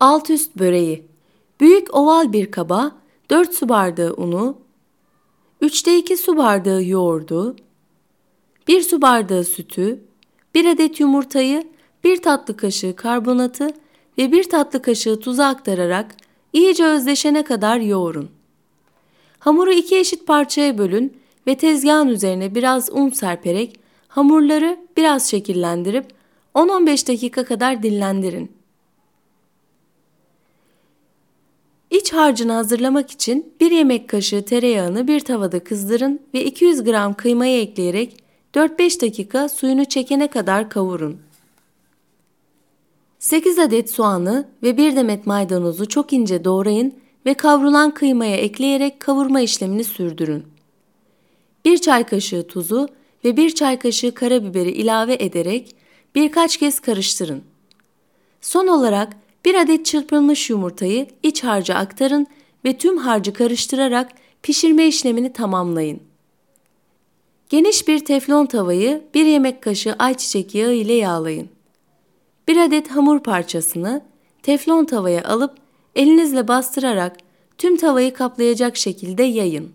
Alt üst böreği. Büyük oval bir kaba 4 su bardağı unu, 3'te 2 su bardağı yoğurdu, 1 su bardağı sütü, 1 adet yumurtayı, 1 tatlı kaşığı karbonatı ve 1 tatlı kaşığı tuzu aktararak iyice özleşene kadar yoğurun. Hamuru iki eşit parçaya bölün ve tezgahın üzerine biraz un serperek hamurları biraz şekillendirip 10-15 dakika kadar dinlendirin. İç harcını hazırlamak için 1 yemek kaşığı tereyağını bir tavada kızdırın ve 200 gram kıymayı ekleyerek 4-5 dakika suyunu çekene kadar kavurun. 8 adet soğanı ve 1 demet maydanozu çok ince doğrayın ve kavrulan kıymaya ekleyerek kavurma işlemini sürdürün. 1 çay kaşığı tuzu ve 1 çay kaşığı karabiberi ilave ederek birkaç kez karıştırın. Son olarak 1 adet çırpılmış yumurtayı iç harca aktarın ve tüm harcı karıştırarak pişirme işlemini tamamlayın. Geniş bir teflon tavayı 1 yemek kaşığı ayçiçek yağı ile yağlayın. 1 adet hamur parçasını teflon tavaya alıp elinizle bastırarak tüm tavayı kaplayacak şekilde yayın.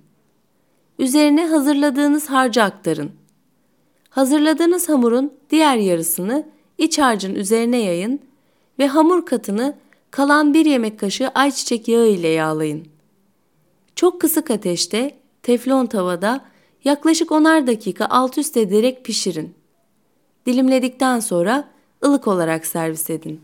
Üzerine hazırladığınız harcı aktarın. Hazırladığınız hamurun diğer yarısını iç harcın üzerine yayın ve hamur katını kalan bir yemek kaşığı ayçiçek yağı ile yağlayın. Çok kısık ateşte teflon tavada yaklaşık 10'ar dakika alt üst ederek pişirin. Dilimledikten sonra ılık olarak servis edin.